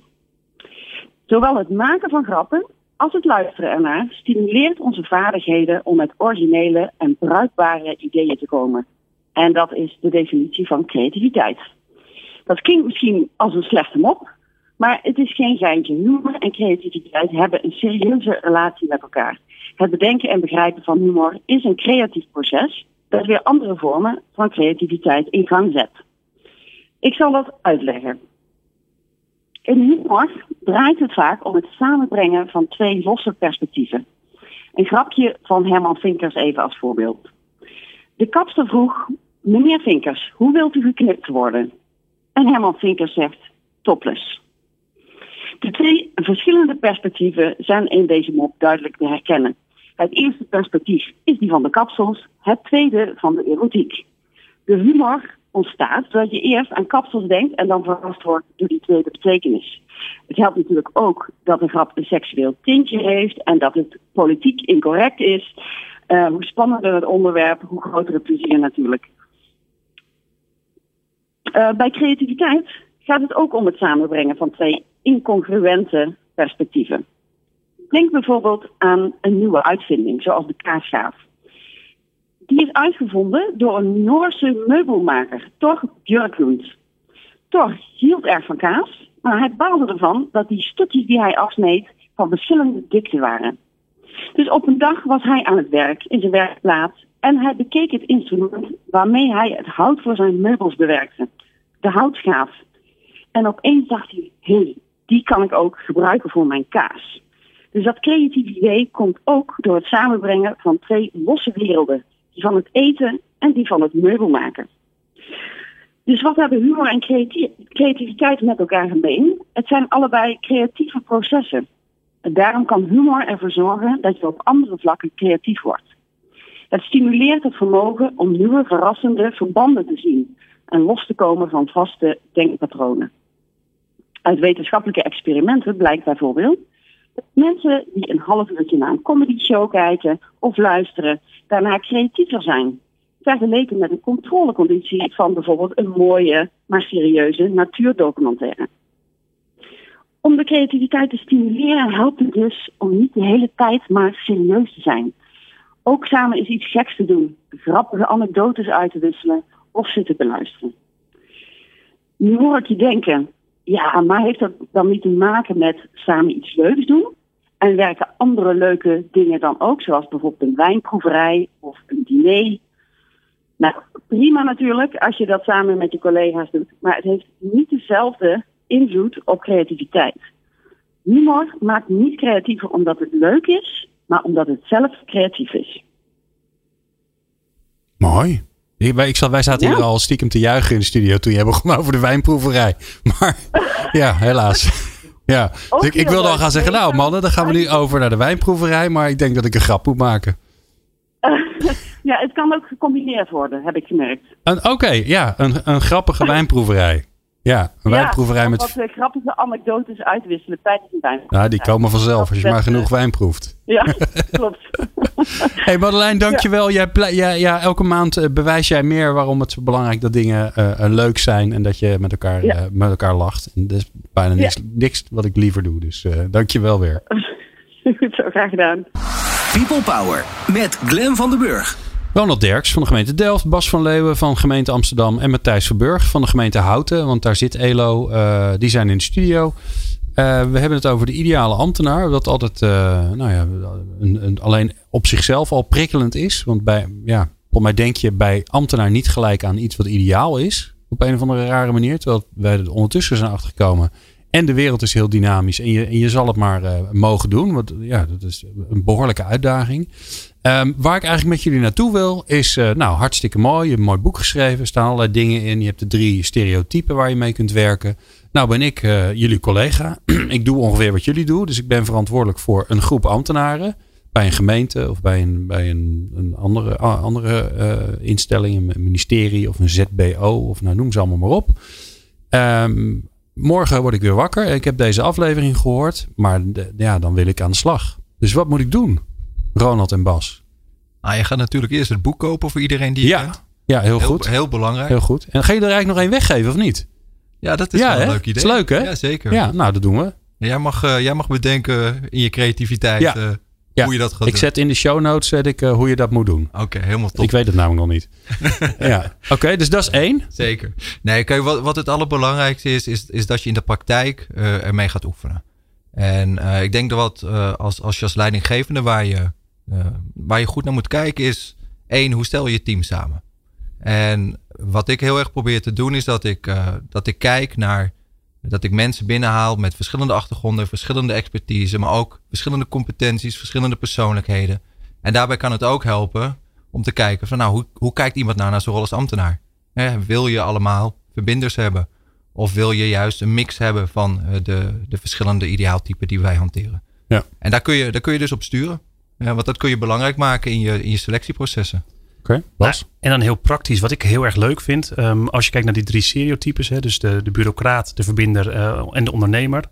Zowel het maken van grappen als het luisteren ernaar stimuleert onze vaardigheden om met originele en bruikbare ideeën te komen. En dat is de definitie van creativiteit. Dat klinkt misschien als een slechte mop, Maar het is geen geintje. Humor en creativiteit hebben een serieuze relatie met elkaar. Het bedenken en begrijpen van humor is een creatief proces dat weer andere vormen van creativiteit in gang zet. Ik zal dat uitleggen. In humor draait het vaak om het samenbrengen van twee losse perspectieven. Een grapje van Herman Vinkers even als voorbeeld. De kapster vroeg, meneer Vinkers, hoe wilt u geknipt worden? En Herman Vinkers zegt, topless. De twee verschillende perspectieven zijn in deze mop duidelijk te herkennen. Het eerste perspectief is die van de kapsels, het tweede van de erotiek. De humor ontstaat doordat je eerst aan kapsels denkt en dan verrast wordt door die tweede betekenis. Het helpt natuurlijk ook dat een grap een seksueel tintje heeft en dat het politiek incorrect is. Uh, hoe spannender het onderwerp, hoe groter het plezier natuurlijk. Uh, bij creativiteit gaat het ook om het samenbrengen van twee incongruente perspectieven. Denk bijvoorbeeld aan een nieuwe uitvinding, zoals de kaasschaaf. Die is uitgevonden door een Noorse meubelmaker, Thor Björklund. Thor hield erg van kaas, maar hij baalde ervan dat die stukjes die hij afsneed van verschillende dikte waren. Dus op een dag was hij aan het werk in zijn werkplaats en hij bekeek het instrument waarmee hij het hout voor zijn meubels bewerkte, de houtschaaf. En opeens dacht hij, hé, hey, die kan ik ook gebruiken voor mijn kaas. Dus dat creatieve idee komt ook door het samenbrengen van twee losse werelden. Van het eten en die van het meubelmaken. Dus wat hebben humor en creativiteit met elkaar gemeen? Het zijn allebei creatieve processen. En daarom kan humor ervoor zorgen dat je op andere vlakken creatief wordt. Het stimuleert het vermogen om nieuwe, verrassende verbanden te zien en los te komen van vaste denkpatronen. Uit wetenschappelijke experimenten blijkt bijvoorbeeld mensen die een half uurtje naar een comedy show kijken of luisteren, daarna creatiever zijn. Vergeleken met een controleconditie van bijvoorbeeld een mooie, maar serieuze natuurdocumentaire. Om de creativiteit te stimuleren helpt het dus om niet de hele tijd maar serieus te zijn. Ook samen is iets geks te doen, grappige anekdotes uit te wisselen of ze te beluisteren. Nu hoor ik je denken, ja, maar heeft dat dan niet te maken met samen iets leuks doen? En werken andere leuke dingen dan ook, zoals bijvoorbeeld een wijnproeverij of een diner? Nou, prima natuurlijk als je dat samen met je collega's doet, maar het heeft niet dezelfde invloed op creativiteit. Humor maakt niet creatiever omdat het leuk is, maar omdat het zelf creatief is. Mooi. Ik, wij zaten hier al stiekem te juichen in de studio toen jij begon over de wijnproeverij. Maar ja, helaas. Ja, dus ik, ik wilde al gaan zeggen, nou mannen, dan gaan we nu over naar de wijnproeverij. Maar ik denk dat ik een grap moet maken. ja, het kan ook gecombineerd worden, heb ik gemerkt. Oké, ja, een, een grappige wijnproeverij. Ja, een ja, wijnproeverij met... wat uh, grappige anekdotes uitwisselen tijdens een wijnproeverij. Nou, die komen vanzelf als je maar genoeg wijn proeft. Ja, klopt. hey Madeleine, dankjewel. Ja. Jij, ja, ja, elke maand uh, bewijs jij meer waarom het zo belangrijk dat dingen uh, leuk zijn en dat je met elkaar, ja. met elkaar lacht. En dat is bijna niks, niks wat ik liever doe. Dus dankjewel weer. Goed zo, graag gedaan. People Power met Glen van den Burg. Ronald Derks van de gemeente Delft, Bas van Leeuwen van gemeente Amsterdam en Matthijs Verburg van de gemeente Houten, want daar zit Elo, uh, die zijn in de studio. Uh, we hebben het over de ideale ambtenaar, dat altijd uh, nou ja, een, een, alleen op zichzelf al prikkelend is. Want bij, ja, voor mij denk je bij ambtenaar niet gelijk aan iets wat ideaal is, op een of andere rare manier, terwijl wij er ondertussen zijn achtergekomen. En de wereld is heel dynamisch en je, en je zal het maar mogen doen, want ja, dat is een behoorlijke uitdaging. Um, waar ik eigenlijk met jullie naartoe wil, is uh, nou hartstikke mooi. Je hebt een mooi boek geschreven, er staan allerlei dingen in. Je hebt de drie stereotypen waar je mee kunt werken. Nou ben ik uh, jullie collega. ik doe ongeveer wat jullie doen. Dus ik ben verantwoordelijk voor een groep ambtenaren. Bij een gemeente of bij een, bij een, een andere, andere instelling, een ministerie of een ZBO of nou noem ze allemaal maar op. Um, morgen word ik weer wakker. Ik heb deze aflevering gehoord, maar de, ja, dan wil ik aan de slag. Dus wat moet ik doen? Ronald en Bas? Ah, je gaat natuurlijk eerst het boek kopen voor iedereen die je ja. kent. Ja, heel, goed. Heel belangrijk. Heel goed. En ga je er eigenlijk nog één weggeven of niet? Ja, dat is wel een leuk idee. is leuk hè? Ja, zeker. Ja, nou dat doen we. Jij mag, uh, jij mag bedenken in je creativiteit. Ja. Uh, Ja, hoe je dat gaat ik doen. zet in de show notes zet ik, eh, hoe je dat moet doen. Oké, helemaal top. Ik weet het namelijk nog niet. ja. Oké, dus dat is één. Zeker. Nee, kijk, wat, wat het allerbelangrijkste is, is, is dat je in de praktijk eh, ermee gaat oefenen. En eh, ik denk dat wat als, als je als leidinggevende waar je, waar je goed naar moet kijken is... één, hoe stel je je team samen? En wat ik heel erg probeer te doen is dat ik, dat ik kijk naar... dat ik mensen binnenhaal met verschillende achtergronden, verschillende expertise... maar ook verschillende competenties, verschillende persoonlijkheden. En daarbij kan het ook helpen om te kijken van... nou, hoe, hoe kijkt iemand nou naar zijn rol als ambtenaar? Wil je allemaal verbinders hebben? Of wil je juist een mix hebben van eh, de, de verschillende ideaaltypen die wij hanteren? Ja. En daar kun je, daar kun je dus op sturen. Want dat kun je belangrijk maken in je, in je selectieprocessen. Nou, en dan heel praktisch, wat ik heel erg leuk vind. ehm, als je kijkt naar die drie stereotypes, hè, dus de, de bureaucraat, de verbinder eh, en de ondernemer.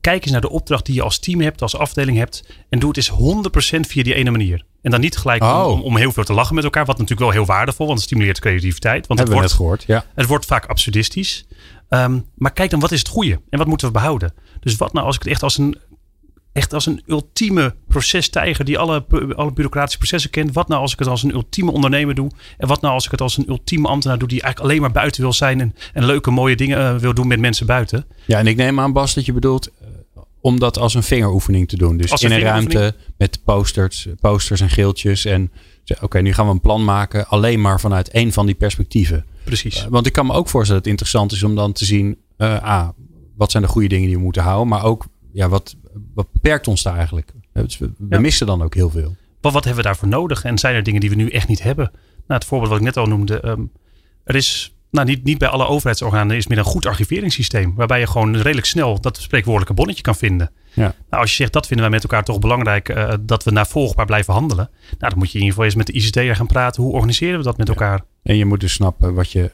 Kijk eens naar de opdracht die je als team hebt, als afdeling hebt. En doe het eens 100% via die ene manier. En dan niet gelijk om- Oh. om, om heel veel te lachen met elkaar. Wat natuurlijk wel heel waardevol, want het stimuleert creativiteit. Want het Hebben wordt, gehoord. Ja. het wordt vaak absurdistisch. Ehm, maar kijk dan, wat is het goede? En wat moeten we behouden? Dus wat nou als ik het echt als een, echt als een ultieme procestijger die alle, alle bureaucratische processen kent. Wat nou als ik het als een ultieme ondernemer doe? En wat nou als ik het als een ultieme ambtenaar doe die eigenlijk alleen maar buiten wil zijn en, en leuke mooie dingen eh, wil doen met mensen buiten? ja, en ik neem aan, Bas, dat je bedoelt eh, om dat als een vingeroefening te doen. Dus Als in een een ruimte met posters, posters en geeltjes. En oké, nu gaan we een plan maken alleen maar vanuit één van die perspectieven. Precies. Eh, want ik kan me ook voorstellen dat het interessant is om dan te zien, eh ah, wat zijn de goede dingen die we moeten houden, maar ook, ja, wat beperkt ons daar eigenlijk? Dus we we Ja. missen dan ook heel veel. Wat, wat hebben we daarvoor nodig? En zijn er dingen die we nu echt niet hebben? Nou, het voorbeeld wat ik net al noemde. ehm, er is nou, niet, niet bij alle overheidsorganen is meer een goed archiveringssysteem. Waarbij je gewoon redelijk snel dat spreekwoordelijke bonnetje kan vinden. Ja. Nou, als je zegt dat vinden wij met elkaar toch belangrijk. eh, dat we navolgbaar blijven handelen. Nou, dan moet je in ieder geval eens met de ICT'er gaan praten. Hoe organiseren we dat met elkaar? En je moet dus snappen wat je,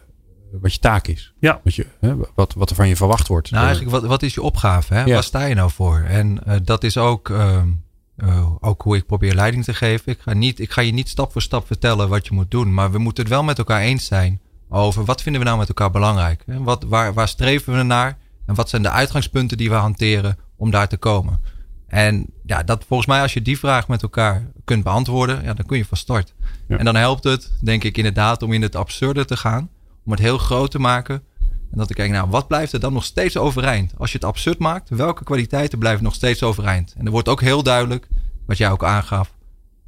wat je taak is. Ja. Wat, je, hè, wat, wat er van je verwacht wordt. Nou, eigenlijk, wat, wat is je opgave? Hè? Ja. Waar sta je nou voor? En eh, dat is ook, ehm, eh, ook hoe ik probeer leiding te geven. Ik ga, niet, ik ga je niet stap voor stap vertellen wat je moet doen. Maar we moeten het wel met elkaar eens zijn over wat vinden we nou met elkaar belangrijk? Hè? Wat, waar, waar streven we naar? En wat zijn de uitgangspunten die we hanteren om daar te komen? En ja, dat, volgens mij als je die vraag met elkaar kunt beantwoorden, ja, dan kun je van start. Ja. En dan helpt het, denk ik inderdaad, om in het absurde te gaan. Om het heel groot te maken. En dat ik kijk, nou, wat blijft er dan nog steeds overeind? Als je het absurd maakt, welke kwaliteiten blijven nog steeds overeind? En er wordt ook heel duidelijk, wat jij ook aangaf,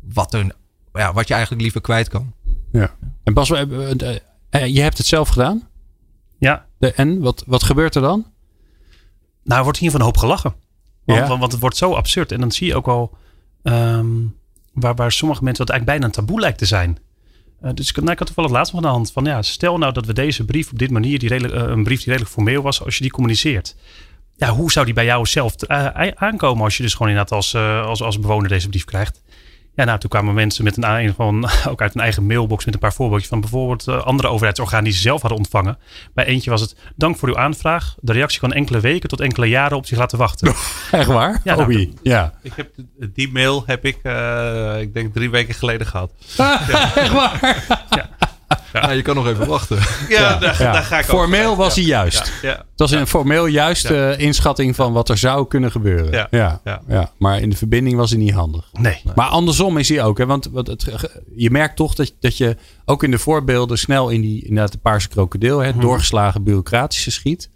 wat, er, ja, wat je eigenlijk liever kwijt kan. Ja. En Bas, we hebben- eh, eh, je hebt het zelf gedaan. Ja, De, en wat, wat gebeurt er dan? nou er wordt hier van een hoop gelachen. Want, Ja. want, want het wordt zo absurd. En dan zie je ook al ehm, waar, waar sommige mensen wat eigenlijk bijna een taboe lijkt te zijn. Eh, dus ik, nou, ik had toevallig laatst nog aan de hand van ja, stel nou dat we deze brief op dit manier, die redelijk, eh, een brief die redelijk formeel was, als je die communiceert. Ja, hoe zou die bij jou zelf eh, aankomen als je dus gewoon inderdaad als, als, als bewoner deze brief krijgt? Ja, nou, toen kwamen mensen met een, een van, ook uit een eigen mailbox met een paar voorbeeldjes van bijvoorbeeld eh, andere overheidsorganen die ze zelf hadden ontvangen. Bij eentje was het, dank voor uw aanvraag. De reactie kan enkele weken tot enkele jaren op zich laten wachten. Echt waar? Ja, nou, ja. Ik heb, die mail heb ik, eh, ik denk drie weken geleden gehad. Echt waar? Ja. Je kan nog even wachten. Ja, Daar, Ja. daar ga ik Formeel was Ja. hij juist. Ja, ja. Het was een formeel juiste inschatting van wat er zou kunnen gebeuren. Ja. Ja. Ja. Ja. Maar in de verbinding was hij niet handig. Nee. Maar andersom is hij ook. Hè? Want wat het, je merkt toch dat, dat je ook in de voorbeelden snel in die inderdaad de paarse krokodil, hè, het doorgeslagen bureaucratische schiet.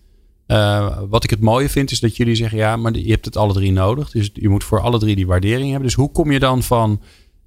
Eh, wat ik het mooie vind is dat jullie zeggen, ja, maar je hebt het alle drie nodig. Dus je moet voor alle drie die waardering hebben. Dus hoe kom je dan van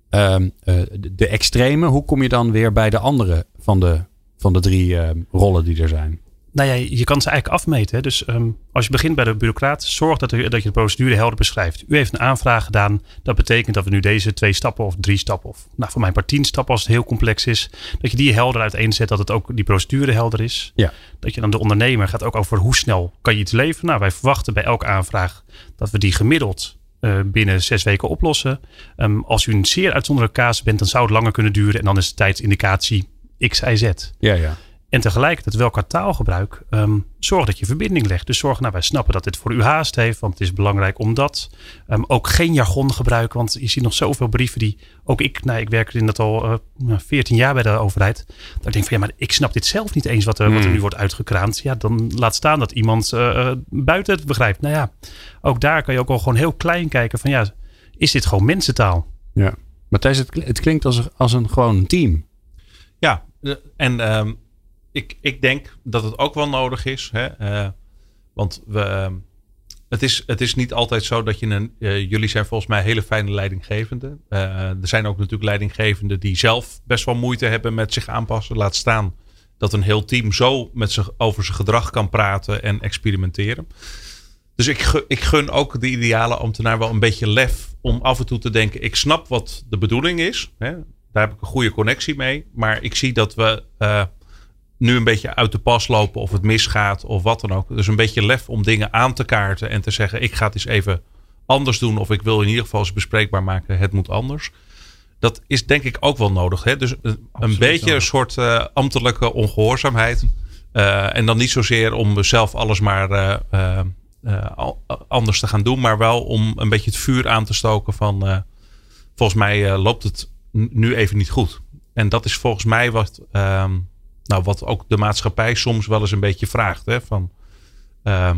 ehm, eh, de, extreme, hoe kom je dan weer bij de andere van de, van de drie ehm, rollen die er zijn? Nou ja, je kan ze eigenlijk afmeten. Hè. Dus ehm, als je begint bij de bureaucraat, zorg dat, dat je de procedure helder beschrijft. U heeft een aanvraag gedaan. Dat betekent dat we nu deze twee stappen of drie stappen, of nou, voor mij maar tien stappen als het heel complex is, dat je die helder uiteenzet, dat het ook die procedure helder is. Ja. Dat je dan de ondernemer gaat ook over hoe snel kan je iets leveren. Nou, wij verwachten bij elke aanvraag dat we die gemiddeld eh, binnen zes weken oplossen. Ehm, als u een zeer uitzonderlijke casus bent, dan zou het langer kunnen duren. En dan is de tijdsindicatie X, Y, Z. Ja, ja. En tegelijkertijd wel qua taalgebruik. ehm, zorg dat je verbinding legt. Dus zorg, nou wij snappen dat dit voor u haast heeft. Want het is belangrijk omdat. Ehm, ook geen jargon gebruiken. Want je ziet nog zoveel brieven die. Ook ik, nou ik werk in dat al eh, nou, 14 jaar bij de overheid. Dat ik denk van ja, maar ik snap dit zelf niet eens wat er, wat er nu wordt uitgekraamd. Ja, dan laat staan dat iemand eh, eh, buiten het begrijpt. Nou ja, ook daar kan je ook al gewoon heel klein kijken van ja. is dit gewoon mensentaal. Ja. Matthijs, het, het klinkt als, als een gewoon team. Ja, eh, en ehm, ik, ik denk dat het ook wel nodig is. Hè? eh, want we, ehm, het, is, het is niet altijd zo dat je een. eh, jullie zijn volgens mij hele fijne leidinggevenden. Eh, er zijn ook natuurlijk leidinggevenden die zelf best wel moeite hebben met zich aanpassen. Laat staan dat een heel team zo met zich over zijn gedrag kan praten en experimenteren. Dus ik, ik gun ook de ideale ambtenaar wel een beetje lef om af en toe te denken: ik snap wat de bedoeling is. Hè? Daar heb ik een goede connectie mee. Maar ik zie dat we nu een beetje uit de pas lopen of het misgaat of wat dan ook. Dus een beetje lef om dingen aan te kaarten en te zeggen: ik ga het eens even anders doen. Of ik wil in ieder geval eens bespreekbaar maken: het moet anders. Dat is denk ik ook wel nodig. Hè? Dus een, beetje een soort eh, ambtelijke ongehoorzaamheid. Eh, en dan niet zozeer om zelf alles maar eh, anders te gaan doen. Maar wel om een beetje het vuur aan te stoken van... volgens mij loopt het nu even niet goed. En dat is volgens mij wat, ehm, nou, wat ook de maatschappij soms wel eens een beetje vraagt. Hè? Van, ehm,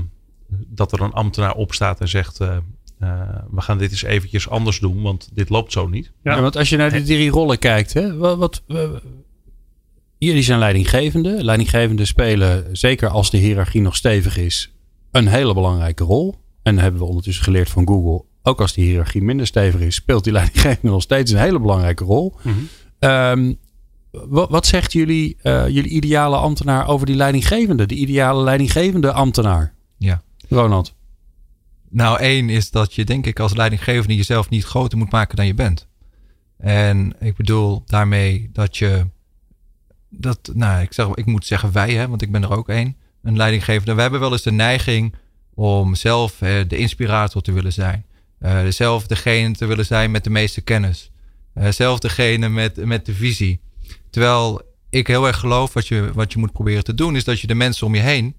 dat er een ambtenaar opstaat en zegt... eh, eh, we gaan dit eens eventjes anders doen, want dit loopt zo niet. Ja. Ja, want als je naar die drie rollen kijkt, hè, wat, wat, eh, jullie zijn leidinggevende. Leidinggevenden spelen, zeker als de hiërarchie nog stevig is, een hele belangrijke rol. En dat hebben we ondertussen geleerd van Google. Ook als die hiërarchie minder stevig is, speelt die leidinggevende nog steeds een hele belangrijke rol. Ehm, wat, wat zegt jullie, eh, jullie ideale ambtenaar over die leidinggevende? De ideale leidinggevende ambtenaar? Ja. Ronald. Nou, één is dat je denk ik als leidinggevende jezelf niet groter moet maken dan je bent. En ik bedoel daarmee dat je dat, nou, ik zeg, ik moet zeggen wij, hè, want ik ben er ook één, een leidinggevende. We hebben wel eens de neiging om zelf eh, de inspirator te willen zijn. Eh, zelf degene te willen zijn met de meeste kennis. Eh, zelf degene met, met de visie. Terwijl ik heel erg geloof wat je, wat je moet proberen te doen, is dat je de mensen om je heen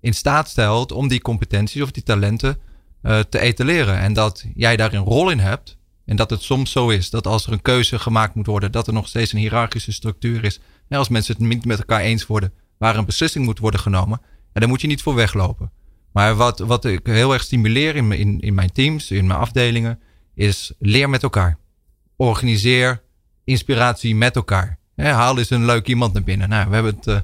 in staat stelt om die competenties of die talenten eh, te etaleren. En dat jij daar een rol in hebt. En dat het soms zo is dat als er een keuze gemaakt moet worden, dat er nog steeds een hiërarchische structuur is. En als mensen het niet met elkaar eens worden waar een beslissing moet worden genomen, ja, daar moet je niet voor weglopen. Maar wat, wat ik heel erg stimuleer in, in, in mijn teams, in mijn afdelingen, is leer met elkaar. Organiseer inspiratie met elkaar. Hè, haal eens een leuk iemand naar binnen. Nou, we hebben het eh,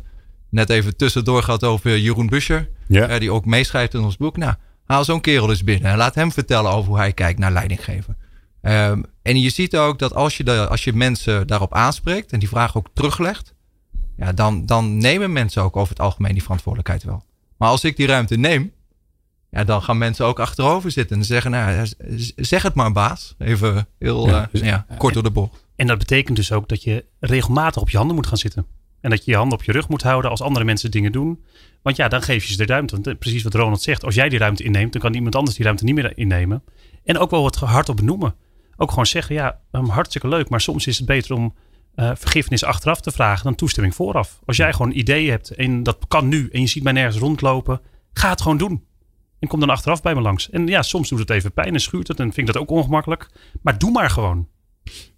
net even tussendoor gehad over Jeroen Buscher. Ja. die ook meeschrijft in ons boek. Nou, haal zo'n kerel eens binnen en laat hem vertellen over hoe hij kijkt naar leidinggeven. Ehm, en je ziet ook dat als je, de, als je mensen daarop aanspreekt en die vraag ook teruglegt, ja, dan, dan nemen mensen ook over het algemeen die verantwoordelijkheid wel. Maar als ik die ruimte neem, ja, dan gaan mensen ook achterover zitten en zeggen, nou, zeg het maar baas. Even heel Ja, eh, ja, kort door de bocht. En dat betekent dus ook dat je regelmatig op je handen moet gaan zitten. En dat je je handen op je rug moet houden als andere mensen dingen doen. Want ja, dan geef je ze de ruimte. Want eh, precies wat Ronald zegt. Als jij die ruimte inneemt, dan kan iemand anders die ruimte niet meer innemen. En ook wel wat hardop benoemen. Ook gewoon zeggen, ja, um, hartstikke leuk. Maar soms is het beter om eh, vergiffenis achteraf te vragen dan toestemming vooraf. Als jij gewoon ideeën hebt en dat kan nu. En je ziet mij nergens rondlopen. Ga het gewoon doen. En kom dan achteraf bij me langs. En ja, soms doet het even pijn en schuurt het. En vind ik dat ook ongemakkelijk. Maar doe maar gewoon.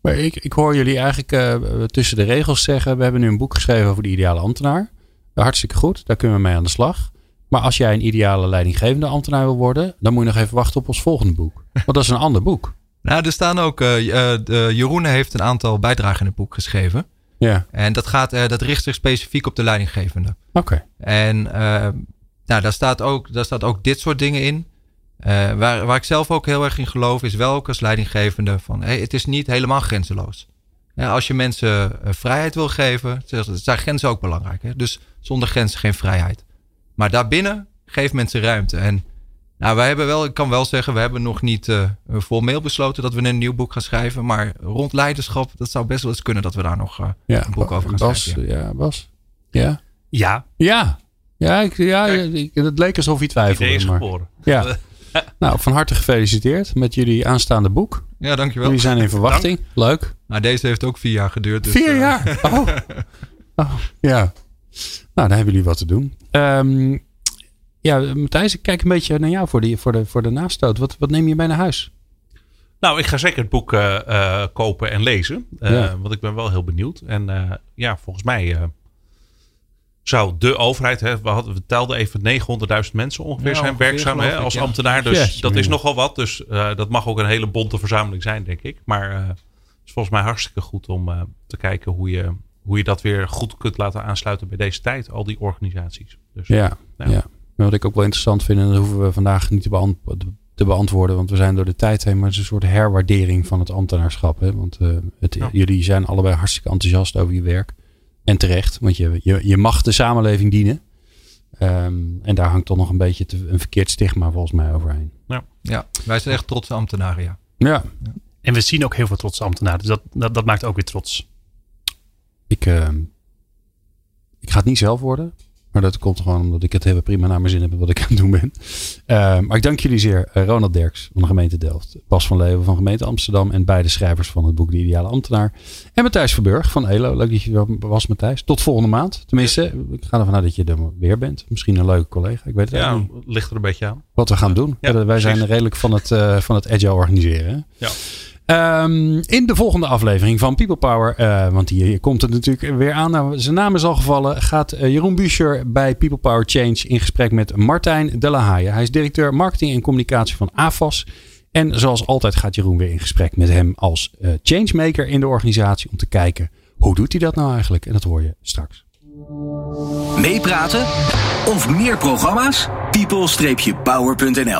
Maar ik, ik hoor jullie eigenlijk eh, tussen de regels zeggen: we hebben nu een boek geschreven over de ideale ambtenaar. Hartstikke goed, daar kunnen we mee aan de slag. Maar als jij een ideale leidinggevende ambtenaar wil worden, dan moet je nog even wachten op ons volgende boek. Want dat is een ander boek. Nou, er staan ook, de, Jeroen heeft een aantal bijdragen in het boek geschreven. Ja, En dat, gaat, dat richt zich specifiek op de leidinggevende. oké. En nou, daar, staat ook, daar staat ook dit soort dingen in. Eh, waar, waar ik zelf ook heel erg in geloof, is wel ook als leidinggevende van hey, het is niet helemaal grenzeloos. Ja, als je mensen eh, vrijheid wil geven, zeg- zijn grenzen ook belangrijk. Hè? Dus zonder grenzen geen vrijheid. Maar daarbinnen geef mensen ruimte. En nou, wij hebben wel, ik kan wel zeggen, we hebben nog niet eh formeel besloten dat we een nieuw boek gaan schrijven. Maar rond leiderschap, dat zou best wel eens kunnen dat we daar nog eh, Ja, een boek over gaan Bas, schrijven. ja, Bas. Ja. Ja, Ja. Ja, ik, ja ik- het leek alsof je Idee twijfelde. is Maar, geboren. ja. Nou, van harte gefeliciteerd met jullie aanstaande boek. Ja, dankjewel. Jullie zijn in verwachting. Leuk. Nou, deze heeft ook vier jaar geduurd. Dus, Vier eh, jaar. Oh. oh. Ja. Nou, dan hebben jullie wat te doen. Ehm, ja, Matthijs, ik kijk een beetje naar jou voor, die, voor, de, voor de nastoot. Wat, wat neem je mee naar huis? Nou, ik ga zeker het boek eh, eh, kopen en lezen. Eh, Ja. Want ik ben wel heel benieuwd. En eh, ja, volgens mij eh, zou de overheid, hè, we, hadden, we telden even 900.000 mensen ongeveer Ja, zijn ongeveer, werkzaam hè, als ambtenaar. Dus dat is nogal wat. Dus eh, dat mag ook een hele bonte verzameling zijn, denk ik. Maar eh, het is volgens mij hartstikke goed om eh, te kijken hoe je, hoe je dat weer goed kunt laten aansluiten bij deze tijd. Al die organisaties. Dus, Ja, Ja. ja. Wat ik ook wel interessant vind, en dat hoeven we vandaag niet te, beant- te beantwoorden, want we zijn door de tijd heen, maar het is een soort herwaardering van het ambtenaarschap. Hè? Want het, Ja. jullie zijn allebei hartstikke enthousiast over je werk. En terecht, want je, je, je mag de samenleving dienen. Ehm, en daar hangt toch nog een beetje te- een verkeerd stigma volgens mij overheen. Ja, wij zijn echt trotse ambtenaren, ja. Ja, En we zien ook heel veel trotse ambtenaren. Dus dat, dat, dat maakt ook weer trots. ik, ehm, ik ga het niet zelf worden. Maar dat komt gewoon omdat ik het heel prima naar mijn zin heb wat ik aan het doen ben. Eh, maar ik dank jullie zeer. Eh, Ronald Derks van de gemeente Delft. Bas van Leeuwen van gemeente Amsterdam. En beide schrijvers van het boek De Ideale Ambtenaar. En Matthijs Verburg van ELO. Leuk dat je er was Matthijs. Tot volgende maand. Tenminste, ik ga ervan uit dat je er weer bent. Misschien een leuke collega. Ik weet het ja, ligt er een beetje aan. Wat we gaan doen. Ja, wij zijn redelijk van het, eh, van het agile organiseren. Ja. Ehm, in de volgende aflevering van People Power, eh, want hier, komt het natuurlijk weer aan. Nou, zijn naam is al gevallen. Gaat eh, Jeroen Buescher bij People Power Change in gesprek met Martijn de la Haye. Hij is directeur marketing en communicatie van AFAS. En zoals altijd gaat Jeroen weer in gesprek met hem als eh, changemaker in de organisatie. Om te kijken hoe doet hij dat nou eigenlijk. En dat hoor je straks. Meepraten of meer programma's? people-power.nl